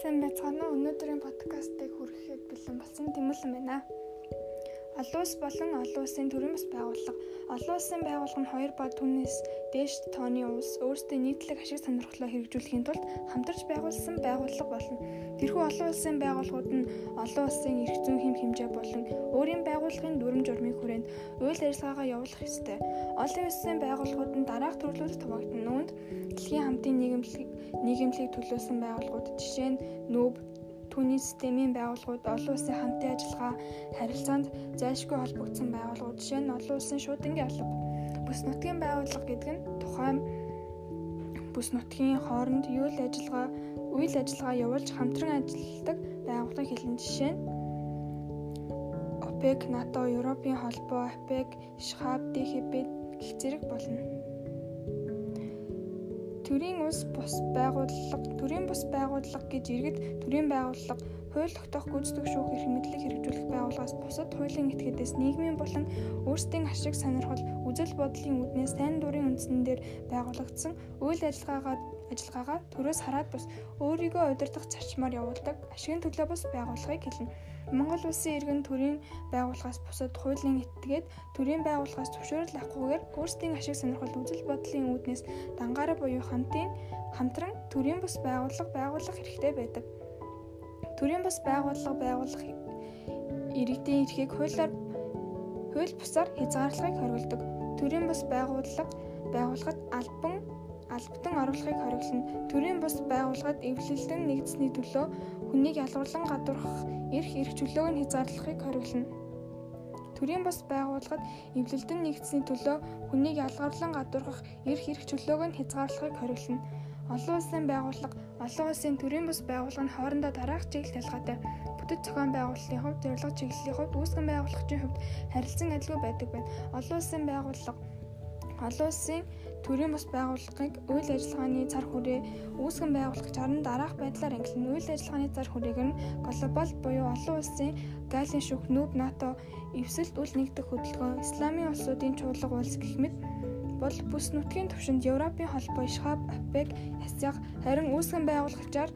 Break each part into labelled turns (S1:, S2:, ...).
S1: сайн байцгаана уу? Өнөөдрийн подкастыг хүрэхэд бэлэн болсон Тэмүүлэн байна. Олон улс болон олон улсын төрийн бас байгууллага. Олон улсын байгууллага нь хоёр ба түүнээс дээш тооны улс өөрсдийн нийтлэг ашиг сонирхлоо хэрэгжүүлэхийн тулд хамтарч байгуулсан байгууллага болно. Тэрхүү олон улсын байгууллагууд нь олон улсын эрх зүйн хэм хэмжээ болон өөрийн байгууллагын дүрм журмын хүрээнд үйл ажиллагаагаа явуулах ёстой. Олон улсын байгууллагууд нь дараах төрлүүдэд хуваагдана. Үүнд дэлхийн хамтын нийгэмлэг нийгэмлийг төлөөсөн байгууллагууд жишээ нь НҮБ, түүний системийн байгууллагууд олон улсын хамтын ажиллагаа харилцаанд зайлшгүй холбогдсон байгууллагууд жишээ нь олон улсын шуудангийн алба. Бүс нутгийн байгууллага гэдэг нь тухайн бүс нутгийн хооронд үйл ажиллагаа үйл ажиллагаа явуулж хамтран ажилладаг байгууллагын хэлэн жишээ нь ОПЕК, НАТО, Европын холбоо, АПЕК, ШХАБ, ДХБ гэх зэрэг болно. Төрийн ус бус байгууллага, төрийн бус байгууллага гэж иргэд төрийн байгууллага хууль тогтоох гүйцэтгэх шүүх эрх мэдлэг хэрэгжүүлэх байгууллагаас бусад хуулийн этгээдээс нийгмийн болон өөрсдийн ашиг сонирхол үзэл бодлын үүднээс сайн дурын үндсэн дээр байгуулагдсан үйл ажиллагаагаа ажиллагаагаа төрөөс хараад бус өөрийгөө удирдах зарчмаар явуулдаг ашигын төлөө бус байгууллагыг хэлнэ. Монгол улсын иргэн төрийн байгууллагаас бусад хуулийн этгээд төрийн байгууллагаас зөвшөөрөл авахгүйгээр өөрсдийн ашиг сонирхол үзэл бодлын үүднээс дангаараа буюу хамтын хамтран төрийн бус байгууллага байгуулах хэрэгтэй байдаг төрийн бас байгууллага байгуулах иргэдийн эрхийг хуулиар хууль бусаар хязгаарлахыг хориглодог. Төрийн бас байгууллага байгуулахад албан албатан оруулахыг хориглоно. Төрийн бус байгууллагад эвлэлдэн нэгдсэний төлөө хүнийг ялгарлан гадуурхах эрх эрх чөлөөг нь хязгаарлахыг хориглоно. Төрийн бус байгууллагад эвлэлдэн нэгдсэний төлөө хүнийг ялгарлан гадуурхах эрх эрх чөлөөг нь хязгаарлахыг хориглоно. Олон улсын байгууллага, олон улсын төрийн бус байгууллага нь хоорондоо дараах чиглэл ялгаатай. Бүтэц зохион байгуулалтын хувьд зорилго чиглэлийн хувьд үүсгэн байгуулагчийн хувьд харилцан адилгүй байдаг байна. Олон улсын байгууллага олон улсын төрийн бус байгууллагыг үйл ажиллагааны цар хүрээ үүсгэн байгуулагч харин дараах байдлаар ангилна. Үйл ажиллагааны цар хүрээг нь глобал буюу олон улсын галийн шүүх нүүб НАТО эвсэлт үл нэгдэх хөдөлгөөн, исламын улсуудын чуулга улс гэх мэт бол бүс нутгийн түвшинд Европын холбоо ШХАБ, АПЕК, ХАСЯГ харин үүсгэн байгуулагчаар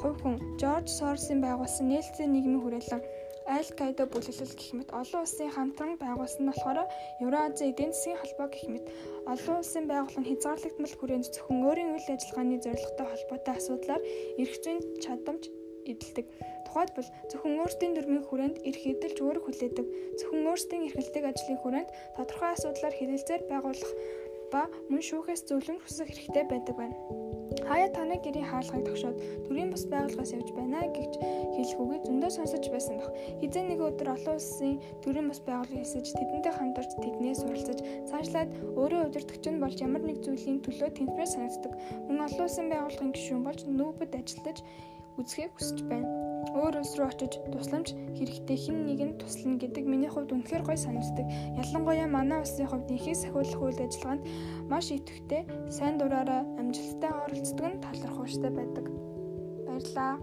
S1: хувь хүн Жорж Соросын байгуулсан нээлттэй нийгмийн хүрээлэн Аль-Каида бүлэглэл гэх мэт олон улсын хамтран байгуулсан болохоор Евразийн эдийн засгийн холбоо гэх мэт олон улсын байгууллага нь хязгаарлагдмал хүрээнд зөвхөн өөрийн үйл ажиллагааны зорилготой холбоотой асуудлаар эрх зүйн чадамж эдэлдэг. Тухайлбал зөвхөн өөрсдийн дөрмийн хүрээнд эрх эдэлж өөрөг хүлээдэг. Зөвхөн өөрсдийн эрхлэлдэг ажлын хүрээнд тодорхой асуудлаар хэлэлцээр байгуулах ба мөн шүүхээс зөвлөмж хүсэх хэрэгтэй байдаг байна. Хаяа таны гэрийн хаалгыг тогшоод төрийн бус байгууллагаас явж байна гэж хэлэх үгийг зөндөө сонсож байсан баг. Хизээ нэг өдөр олон улсын төрийн бус байгууллага хэлсэж тэдэнтэй хамтарч тэднээс суралцаж цаашлаад өөрөө удирдахч нь болж ямар нэг зүйлийн төлөө тэнцвэр санагддаг. Мөн олон улсын байгууллагын гишүүн болж нүүбэд ажиллаж үзэхийг хүсэж байна өөр улс руу очиж тусламж хэрэгтэй хэн нэгэнд туслана гэдэг миний хувьд үнэхээр гоё санагддаг. Ялангуяа манай улсын хувьд ихийг сахиулах үйл ажиллагаанд маш идэвхтэй сайн дураараа амжилттай оролцдог нь талархууштай байдаг. Баярлалаа.